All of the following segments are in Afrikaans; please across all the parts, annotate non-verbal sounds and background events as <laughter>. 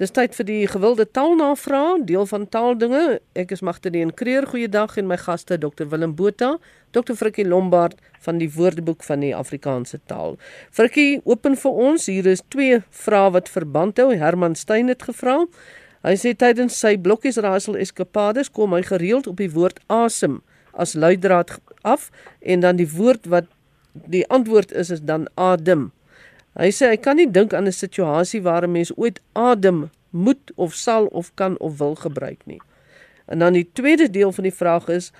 Dis tyd vir die gewilde taalnavraag, deel van taaldinge. Ek is Magtleen Creer. Goeiedag en my gaste Dr Willem Botha, Dr Frikkie Lombard van die Woordeboek van die Afrikaanse taal. Frikkie, open vir ons. Hier is twee vrae wat verband hou. Herman Steyn het gevra. Hy sê tydens sy blokkies raaisel eskapades kom hy gereeld op die woord asem as luidraad af en dan die woord wat die antwoord is is dan adem. Hy sê hy kan nie dink aan 'n situasie waar 'n mens ooit adem moet of sal of kan of wil gebruik nie. En dan die tweede deel van die vraag is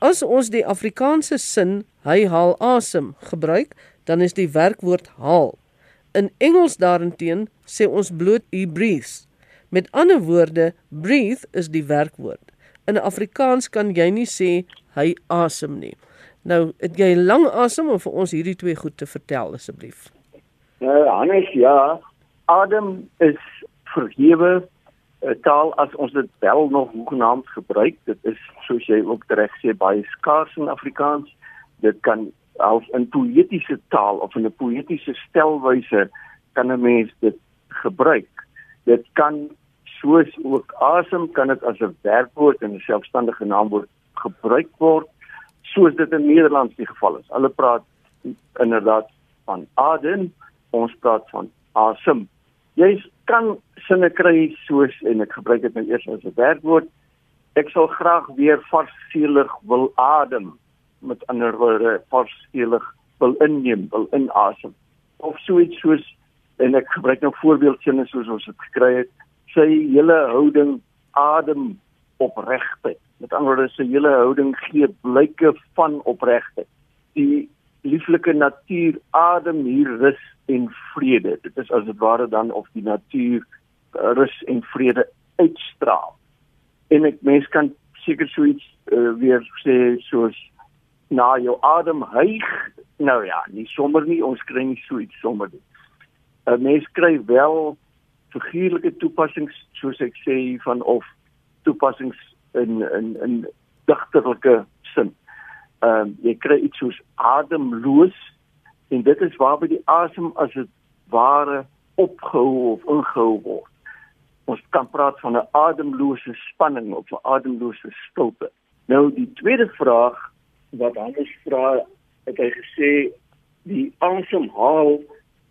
as ons die Afrikaanse sin hy haal asem gebruik, dan is die werkwoord haal. In Engels daarenteen sê ons bloot he breathes. Met ander woorde, breathe is die werkwoord. In Afrikaans kan jy nie sê hy asem nie. Nou, het jy lang asem om vir ons hierdie twee goed te vertel asseblief? Nou, Hannes, ja, adem is vergewe uh, taal as ons dit wel nog hoegenaamd gebruik. Dit is soos jy ook reg sê baie skaars in Afrikaans. Dit kan als 'n poëtiese taal of in 'n poëtiese stelwyse kan 'n mens dit gebruik. Dit kan soos ook asem kan dit as 'n werkwoord en 'n selfstandige naamwoord gebruik word soos dit in Nederlands die geval is. Hulle praat inderdaad van adem ons praat van asem. Jy kan sinne kry soos en ek gebruik dit nou eers as 'n werkwoord. Ek sal graag weer varselig wil adem met ander woorde varselig wil inneem, wil inasem. Of soets soos en ek gebruik nou voorbeeldsinne soos ons dit gekry het, sy hele houding adem opregtheid. Met ander woorde sy hele houding gee blyke van opregtheid. Die lieflike natuur adem hier rus en vrede. Dit is as dit ware dan of die natuur uh, rus en vrede uitstraal. En ek mens kan seker so iets uh, weer sê soos na jou adem hyg. Nou ja, nie sommer nie, ons kry nie so iets sommer nie. 'n Mens kry wel figuurlike toepassings soos ek sê van of toepassings in in in digterlike sin ehm um, jy kry iets soos ademloos en dit is waarby die asem as dit ware opgehou of ingehou word. Ons kan praat van 'n ademlose spanning of 'n ademlose stilte. Nou die tweede vraag wat Hannes vra, het hy gesê die asemhaal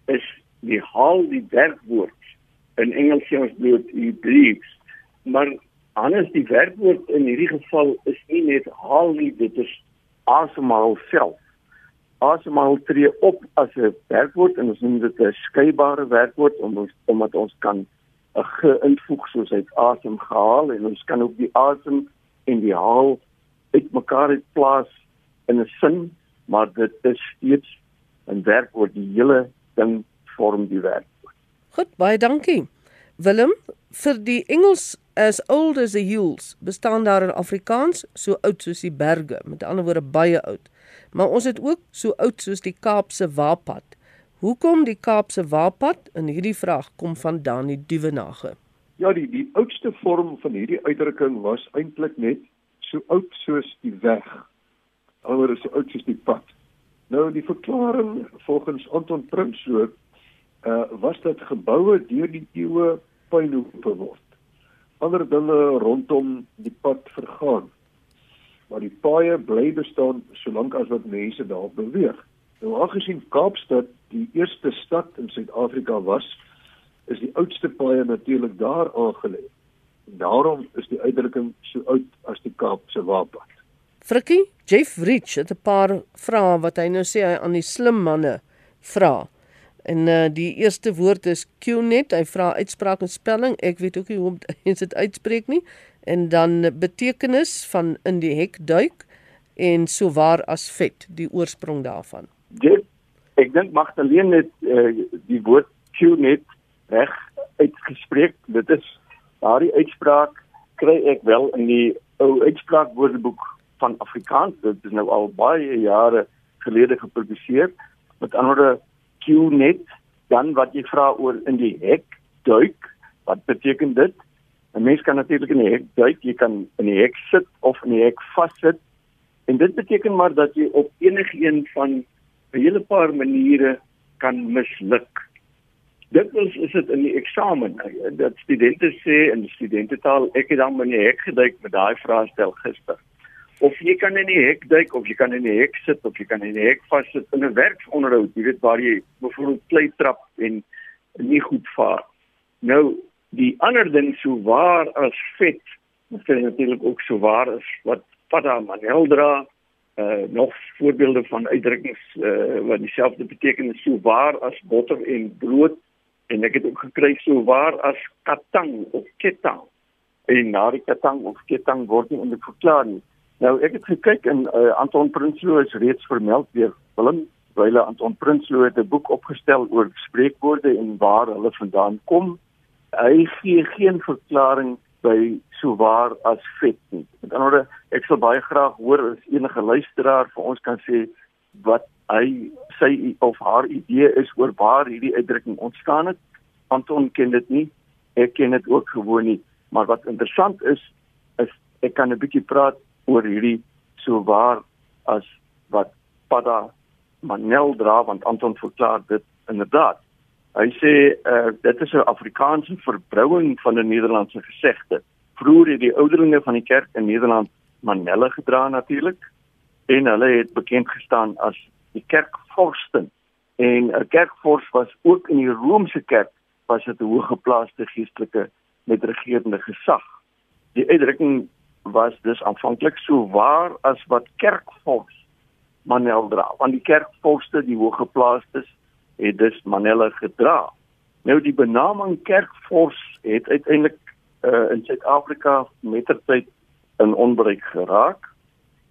is die haal die werkwoord in Engels sê ons bloot he breathes maar Hannes die werkwoord in hierdie geval is nie net haal nie dit is asemhaal self. Asemhaal tree op as 'n werkwoord en ons noem dit 'n skeybare werkwoord om ons omdat ons kan 'n ge invoeg soos uit asem gehaal en ons kan ook die asem en die haal uitmekaar uitplaas in 'n sin, maar dit is steeds 'n werkwoord die hele ding vorm die werkwoord. Goed, baie dankie. Willem, vir die Engels as old as the hills bestaan daar in Afrikaans so oud soos die berge, met ander woorde baie oud. Maar ons het ook so oud soos die Kaapse Waapad. Hoekom die Kaapse Waapad? In hierdie vraag kom van Dani Duwenage. Ja, die die oudste vorm van hierdie uitdrukking was eintlik net so oud soos die weg. Alhoewel so oud soos die pad. Nou die verklaring volgens Anton Prinsloo uh was dat geboue deur die eeue pynhoepe word ander dinge rondom die pad vergaan. Maar die paaie bly bestaan solank as wat mense daar beweeg. Nou aangesien Kaapstad die eerste stad in Suid-Afrika was, is die oudste paaie natuurlik daar aangelê. Daarom is die uitdrukking so oud as die Kaapse Waapad. Frikkie, Jeff Rich het 'n paar vrae wat hy nou sê hy aan die slim manne vra. En uh, die eerste woord is QNet. Hy vra uitspraak en spelling. Ek weet ook nie hoe om <laughs> dit uitspreek nie. En dan betekenis van in die hek duik en so waar as vet, die oorsprong daarvan. Dit ek dink Magdalene het uh, die woord QNet reg uitgespreek. Dit is daardie uitspraak kry ek wel in die ou uitspraakwoordeboek van Afrikaans. Dit is nou al baie jare gelede gepubliseer. Met ander woorde QNet, dan wat jy vra oor in die hek duik, wat beteken dit? 'n Mens kan natuurlik in die hek duik, jy kan in die hek sit of in die hek vassit. En dit beteken maar dat jy op enige een van 'n hele paar maniere kan misluk. dit is is dit in die eksamen dat studente sê in studentetaal ek het dan in die hek geduik met daai vraestel gister of jy kan in die hek duik of jy kan in die hek sit of jy kan in die hek vassit. In 'n werksonderhoud jy weet waar jy byvoorbeeld klei trap en nie goed vaar. Nou die ander ding so waar as vet dit is natuurlik ook so waar as wat Pada Maneldra uh nog voorbeelde van uitdrukkings uh wat dieselfde betekenis so waar as botter en brood. En ek het ook gekry so waar as katang of ketang. En na die katang of ketang word nie onder verklaar nie nou ek het gekyk in uh, Anton Prinsloo is reeds vermeld deur Willem wyle Anton Prinsloo het 'n boek opgestel oor spreekwoorde en waar hulle vandaan kom hy gee geen verklaring by so waar as vet nie. Met ander woorde, ek sal baie graag hoor as enige luisteraar vir ons kan sê wat hy sy of haar idee is oor waar hierdie uitdrukking ontstaan het. Anton ken dit nie. Ek ken dit ook gewoon nie. Maar wat interessant is is ek kan 'n bietjie praat oor hierdie so waar as wat Pada Manel dra want Anton verklaar dit inderdaad. Hy sê uh, dit is 'n Afrikaanse verbrouing van 'n Nederlandse gesegde. Vroeger het die ouderlinge van die kerk in Nederland manelle gedra natuurlik en hulle het bekend gestaan as die kerkvorsten. En 'n kerkvors was ook in die Romeinse kerk was dit 'n hoëgeplaaste geestelike met regerende gesag. Die uitdrukking was dus aanvanklik so waar as wat kerkvors manel dra, want die kerkvorste, die hoëgeplaastes het dus Manella gedra. Nou die benaming kerkvors het uiteindelik uh, in Suid-Afrika mettertyd in onbruik geraak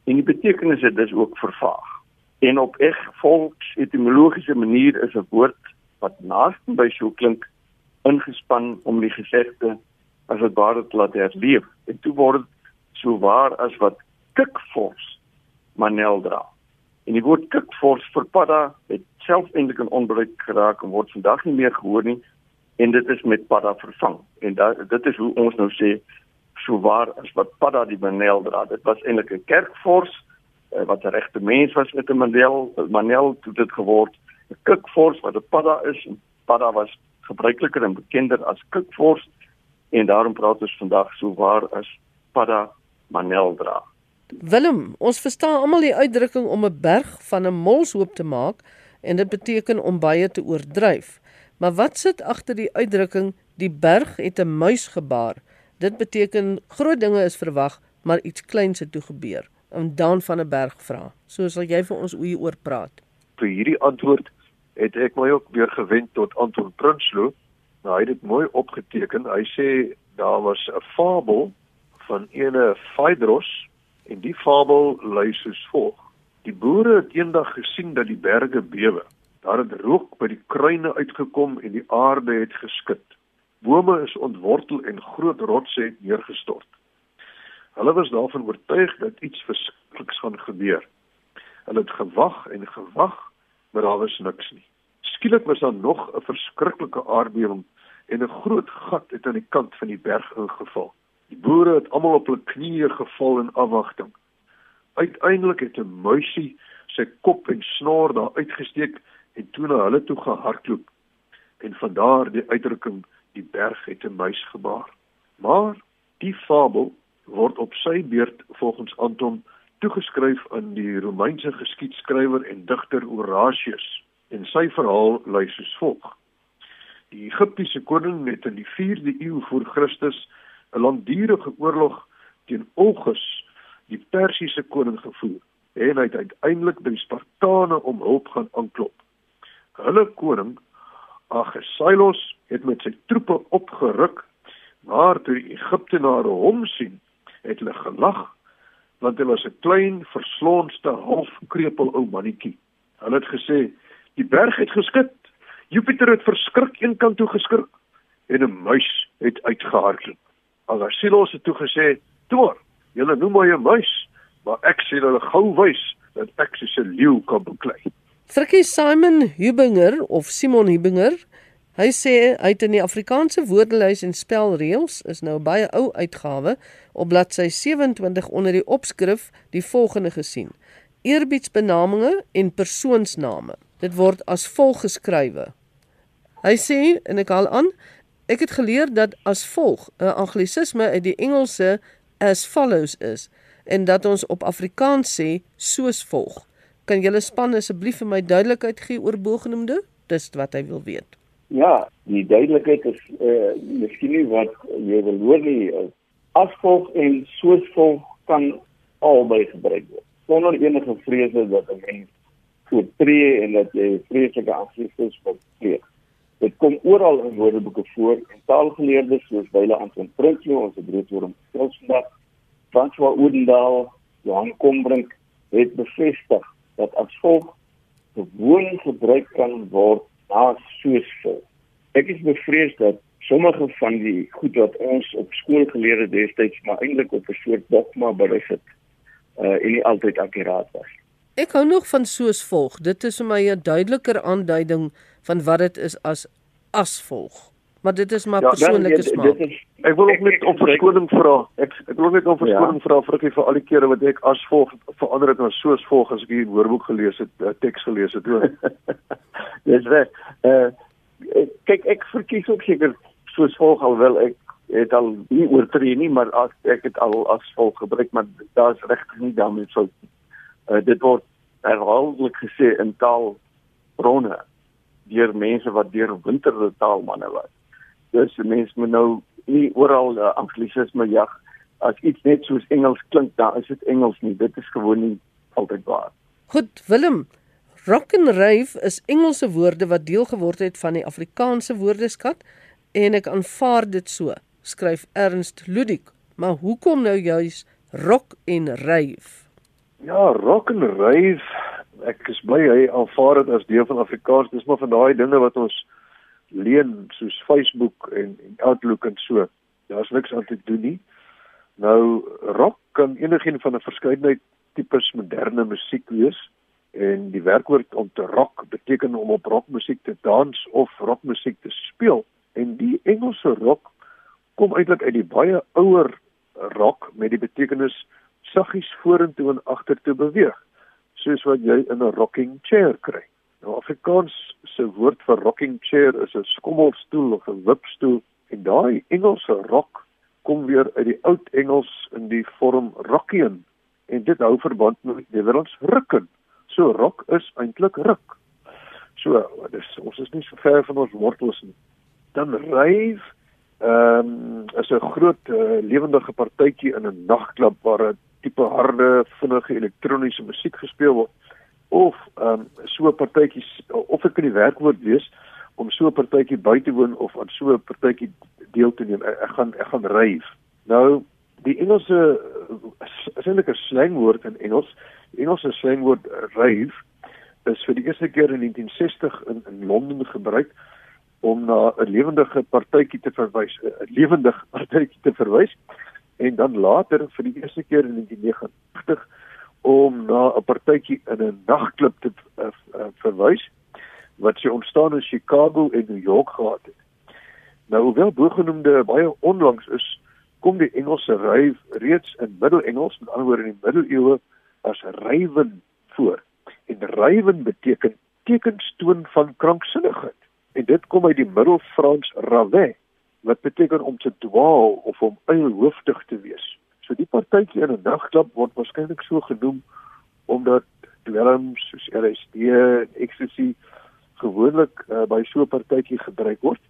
en die betekenis het dus ook vervaag. En op eg volks etimologiese manier is 'n woord wat naaste by so klink ingespan om die gesegde as dit ware te laat herleef. En toe word so waar as wat kikvors Manel dra. En die woord kikvors vir padda het self eintlik in onbruik geraak en word vandag nie meer gehoor nie en dit is met padda vervang. En da, dit is hoe ons nou sê so waar as wat padda die manel dra. Dit was eintlik 'n kerkvors uh, wat 'n regte mens was met 'n manel, manel toe dit geword 'n kikvors wat 'n padda is. En padda was gebruikliker en bekender as kikvors en daarom praat ons vandag so waar as padda manel dra. Willem, ons verstaan almal die uitdrukking om 'n berg van 'n molshoop te maak en dit beteken om baie te oordryf. Maar wat sit agter die uitdrukking die berg het 'n muis gebaar? Dit beteken groot dinge is verwag, maar iets kleins het toe gebeur. En dan van 'n berg vra. So sal jy vir ons oor praat. Vir hierdie antwoord het ek my ook weer gewend tot Anton Prinsloo. Nou hy het dit mooi opgeteken. Hy sê daar was 'n fabel van ene Phaedros en die fabel lui soos volg: Die boere het eendag gesien dat die berge bewe. Daar het rook by die kruine uitgekom en die aarde het geskud. Bome is ontwortel en groot rotse het neergestort. Hulle was daarvan oortuig dat iets verskrikliks gaan gebeur. Hulle het gewag en gewag, maar daar was niks nie. Skielik was daar nog 'n verskriklike aardbewing en 'n groot gat het aan die kant van die berg ingeval. Boere het almal op hul knieë geval in afwagting. Uiteindelik het 'n muisie sy kop en snor daar uitgesteek en toe na hulle toe gehardloop. En van daar die uitdrukking die berg het 'n muis gebaar. Maar die fabel word op sy beurt volgens Anton toegeskryf aan die Romeinse geskiedskrywer en digter Horatius en sy verhaal lui soos volg. Die Egiptiese koning het in die 4de eeu voor Christus 'n langdurige oorlog teen Augustus die Persiese koning gevoer en hy het uiteindelik by die Spartane om hulp gaan aanklop. Hulle koning Agesilos het met sy troepe opgeruk, maar toe die Egiptenare hom sien, het hulle gelag want hy was 'n klein, verslonste, halfkrepel ou mannetjie. Hulle het gesê, "Die berg het geskit. Jupiter het verskrik een kant toe geskrik en 'n muis het uitgehardloop." Agesilos het toe gesê, "Toe, Julle noem my 'n muis, maar ek sien hulle gou wys dat ek soos 'n leeu kan beklei. Frikkie Simon Hubinger of Simon Hubinger, hy sê hy het in die Afrikaanse woordelys en spelreëls is nou baie ou uitgawe op bladsy 27 onder die opskrif die volgende gesien: Eerbiedsbenamings en persoonsname. Dit word as volg geskrywe: Hy sê en ek haal aan, ek het geleer dat as volg 'n anglisisme uit die Engelse as follows is en dat ons op Afrikaans sê soos volg. Kan julle span asseblief vir my duidelikheid gee oor bogenoemde? Dis wat hy wil weet. Ja, die duidelikheid is eh uh, miskien nie wat jy wil hoor nie. As volg en soos volg kan albei gebruik word. Sonder enige vrese dat 'n mens voortree en dat jy vreeslike aksies wil pleeg. Dit kom oral in woordeboeke voor en taalgeleerdes soos Wyle Anton Prinsloo, ons broedwoord Skilsdag, François Odendaal, Johan Kombrink het bevestig dat as volg gewoon gebruik kan word na soos vol. Ek is bevrees dat sommige van die goed wat ons op skool geleer het destyds maar eintlik op 'n soort dogma berus het uh en nie altyd akkuraat was. Ek hou nog van soos volg. Dit is vir my 'n duideliker aanduiding van wat dit is as as volg. Maar dit is maar ja, persoonlike smaak. Ek wil ook net om verskoning vra. Ek ek wil net om verskoning ja. vra vir vir al die kere wat ek as volg verander het na soos volg as ek hier woordeboek gelees het, uh, teks gelees het. <laughs> Dis reg. Uh kyk ek verkies ook seker soos volg alwel ek het al nie oortree nie, maar as ek het al as volg gebruik, maar daar's regtig nie daarmee sou uh, dit word herhaaldelik gesê in taalbronne deur mense wat deur winterde taalmanne was. Dus mense moet nou nie oral uh, anglisisme jag as iets net soos Engels klink, dan is dit Engels nie. Dit is gewoon nie altyd waar. Goed, Willem. Rock and rave is Engelse woorde wat deel geword het van die Afrikaanse woordeskat en ek aanvaar dit so, skryf Ernst Ludik. Maar hoekom nou juis rock en rave? Ja, rock and rave. Ek is bly hy aanvaar dit as deel van Afrikaans. Dis maar van daai dinge wat ons leen soos Facebook en, en Outlook en so. Daar's niks aan te doen nie. Nou rock kan enigiets van 'n verskeidenheid tipes moderne musiek wees en die werkwoord om te rock beteken om op rockmusiek te dans of rockmusiek te speel en die Engelse rock kom eintlik uit die baie ouer rock met die betekenis saggies vorentoe en agtertoe beweeg soos wat jy in 'n rocking chair kry. Nou Afrikaans se woord vir rocking chair is 'n skommelstoel of 'n wipstoel en daai Engelse rock kom weer uit die oud Engels in die vorm rockian en dit hou verband met Nederlands rukken. So rock is eintlik ruk. So, dis ons is nie so ver van ons wortels nie. Dan ryf ehm um, is 'n groot uh, lewendige partytjie in 'n nagklub waar 'n tipe harde, vinnige elektroniese musiek gespeel word of ehm um, so 'n partytjie of dit kan die werkwoord wees om so 'n partytjie by te woon of aan so 'n partytjie deel te neem. Ek, ek gaan ek gaan ryf. Nou die Engelse is eintlik 'n slangwoord in Engels. Die Engelse slangwoord ryf is vir die eerste keer in 1960 in in Londen gebruik om na 'n lewendige partytjie te verwys, 'n lewendige <laughs> partytjie te verwys en dan later vir die eerste keer in 1989 om na 'n partytjie in 'n nagklub te uh, uh, verwys wat sy ontstaan in Chicago en New York gehad het. Nou hoewel bogenoemde baie onlangs is, kom die Engelse ryf reeds in Middel-Engels, met ander woorde in die middeleeue as rywen voor. En rywen beteken tekenstoon van kranksinnigheid. En dit kom uit die Middelfrans rave wat beteken om te dwaal of om eilhoofdig te wees. So die partytjie in 'n nagklub word waarskynlik so genoem omdat dwelms soos LSD en ecstasy gewoonlik uh, by so 'n partytjie gebruik word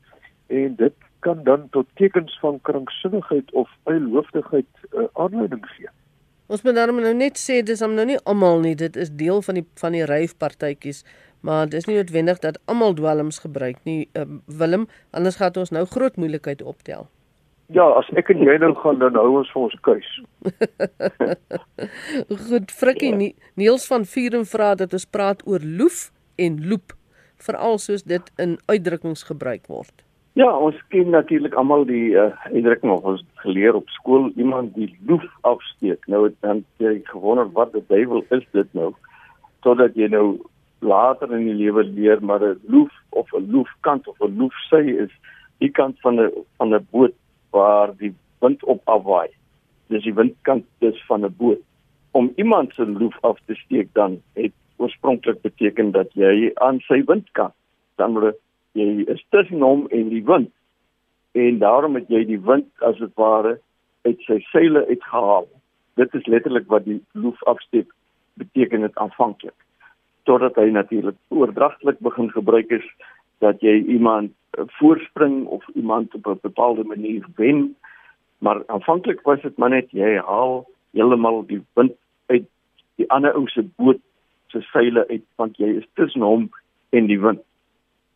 en dit kan dan tot tekens van kranksinnigheid of eilhoofdigheid uh, aanleiding gee. Ons moet nou net sê dis om nou nie almal nie, dit is deel van die van die ryfpartytjies, maar dis nie noodwendig dat almal dwelms gebruik nie. Uh, Willem, anders gaan ons nou groot moeilikheid optel. Ja, as ek en jy nou gaan dan hou ons vir ons kuis. <laughs> Goed, Frikkie ja. Niels van Vuren vra dat ons praat oor loef en loop, veral soos dit in uitdrukkings gebruik word. Ja, ons ken natuurlik almal die uh, uitdrukking of ons geleer op skool iemand die loef afsteek. Nou het dan jy gewonder wat die duiwel is dit nou? Totdat jy nou later in die lewe leer maar 'n loef of 'n loefkant of 'n loefsy is die kant van 'n van 'n boot waar die wind op afwaai. Dis die windkant dis van 'n boot. Om iemand se loef af te steek dan het oorspronklik beteken dat jy aan sy windkant dan word jy is tussen hom en die wind. En daarom het jy die wind as dit ware uit sy seile uitgehaal. Dit is letterlik wat die loof afsteek beteken dit aanvanklik. Totdat hy natuurlik oordragtelik begin gebruik is dat jy iemand eh, voorspring of iemand op 'n bepaalde manier wen. Maar aanvanklik was dit maar net jy haal heeltemal die wind uit die ander ou se boot se seile uit want jy is tussen hom en die wind.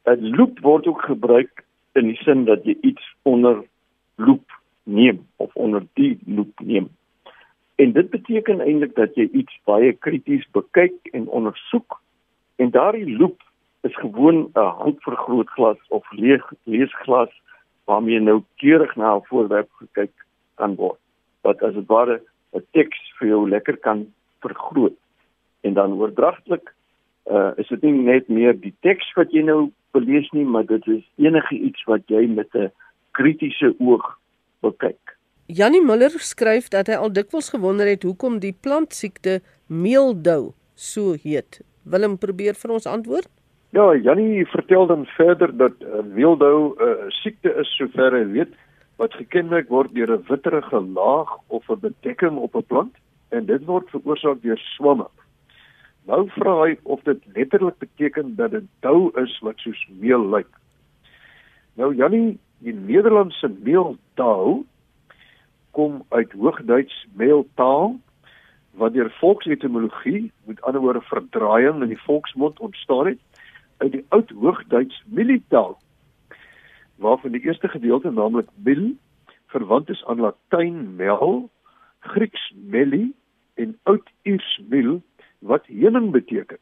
'n Loop word ook gebruik in die sin dat jy iets onder loop neem of onder die loop neem. En dit beteken eintlik dat jy iets baie krities bekyk en ondersoek en daardie loop is gewoon 'n handvergrootglas of leeg leesglas waarmee nou keurig na 'n voorwerp gekyk kan word. Wat as dit ware 'n teks vir jou lekker kan vergroot. En dan oordragtelik uh is dit nie net meer die teks wat jy nou belees nie, maar dit is enige iets wat jy met 'n kritiese oog bekyk. Janie Muller skryf dat hy al dikwels gewonder het hoekom die plantsiekte meeldou so heet. Willem probeer vir ons antwoord. Ja, Jannie vertel dan verder dat uh, meeldou 'n uh, siekte is sover hy weet wat gekenmerk word deur 'n witterige laag of 'n bedekking op 'n plant en dit word veroorsaak deur swamme. Nou vra hy of dit letterlik beteken dat dit dou is wat soos meel lyk. Nou Jannie, die Nederlandse meeldou kom uit Hoogduits meeltaal wat deur volksetimologie met ander woorde verdraaiing in die volksmond ontstaan het uit die oud Hoogduits militaal waarvan die eerste gedeelte naamlik mil verwant is aan Latyn mel, Grieks meli en oud-Iers mil wat heuning beteken.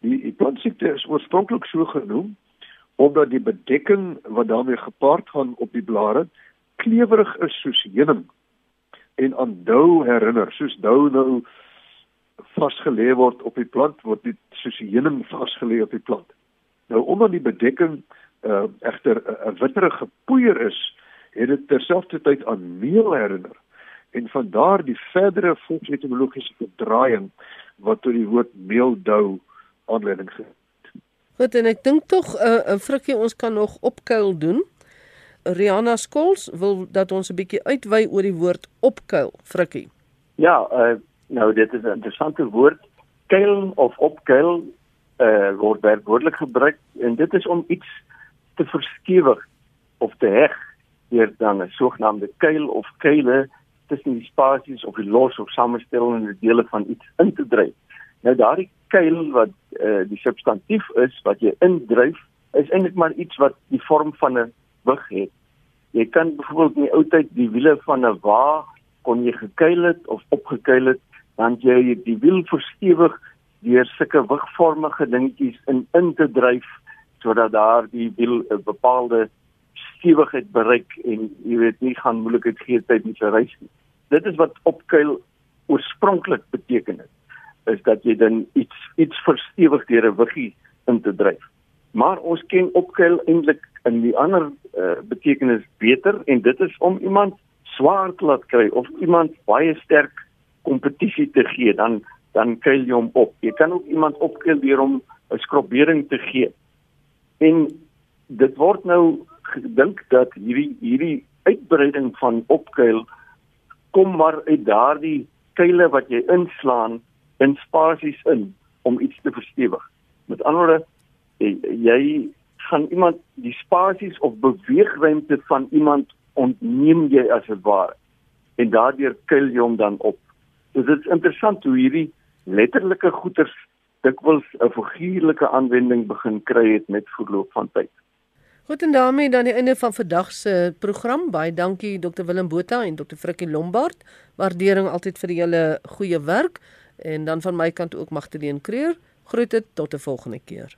Die plantsiekte is oorspronklik so genoem omdat die bedekking wat daarmee gepaard gaan op die blare klewerig is soos heuning en aan dou herinner, soos dou nou vasgelê word op die plant word dit soos heuning vasgelê op die plant. Nou omdat die bedekking uh, egter 'n uh, witterige poeier is, het dit terselfdertyd aan meel herinner en van daar die verdere volksetimologiese verdraaiing wat tot die woord meeldou aanleiding het. Goed en ek dink tog 'n uh, 'n frikkie ons kan nog opkuil doen. Rihanna Skols wil dat ons 'n bietjie uitwy oor die woord opkuil, frikkie. Ja, uh, Nou dit is 'n interessante woord. Kuil of opkuil uh word werkwoordelik gebruik en dit is om iets te verskewig of te heg deur dan 'n sogenaamde kuil of kuile tussen die spasies of die los of samestellende dele van iets in te dryf. Nou daardie kuil wat uh die substantief is wat jy indryf is eintlik maar iets wat die vorm van 'n wig het. Jy kan byvoorbeeld in die ou tyd die wiele van 'n wa kon jy gekuil het of opgekuil het dan jy die wiel verstewig deur sulke wigvormige dingetjies in in te dryf sodat daar die wiel 'n bepaalde stewigheid bereik en jy weet nie gaan moeilikheid gee tydens die reis nie. Dit is wat opkuil oorspronklik beteken het is dat jy dan iets iets verstewig deur 'n wiggie in te dryf. Maar ons ken opkuil eintlik in die ander uh, betekenis beter en dit is om iemand swaar te laat kry of iemand baie sterk kompetisie te gee, dan dan kuil jy hom op. Jy kan ook iemand opkuil deur hom 'n skrobering te gee. En dit word nou gedink dat hierdie hierdie uitbreiding van opkuil kom maar uit daardie kuile wat jy inslaan in spasies in om iets te verstewig. Met ander woorde, jy gaan iemand die spasies of beweegruimte van iemand ontneem jy as dit ware en daardeur kuil jy hom dan op. So dit is interessant hoe hierdie letterlike goeters dikwels 'n figuurlike aanwending begin kry het met verloop van tyd. Goed en daarmee dan die einde van vandag se program. Baie dankie Dr Willem Botha en Dr Frikkie Lombard. Waardering altyd vir julle goeie werk en dan van my kant ook Magdalene Creer. Groete tot 'n volgende keer.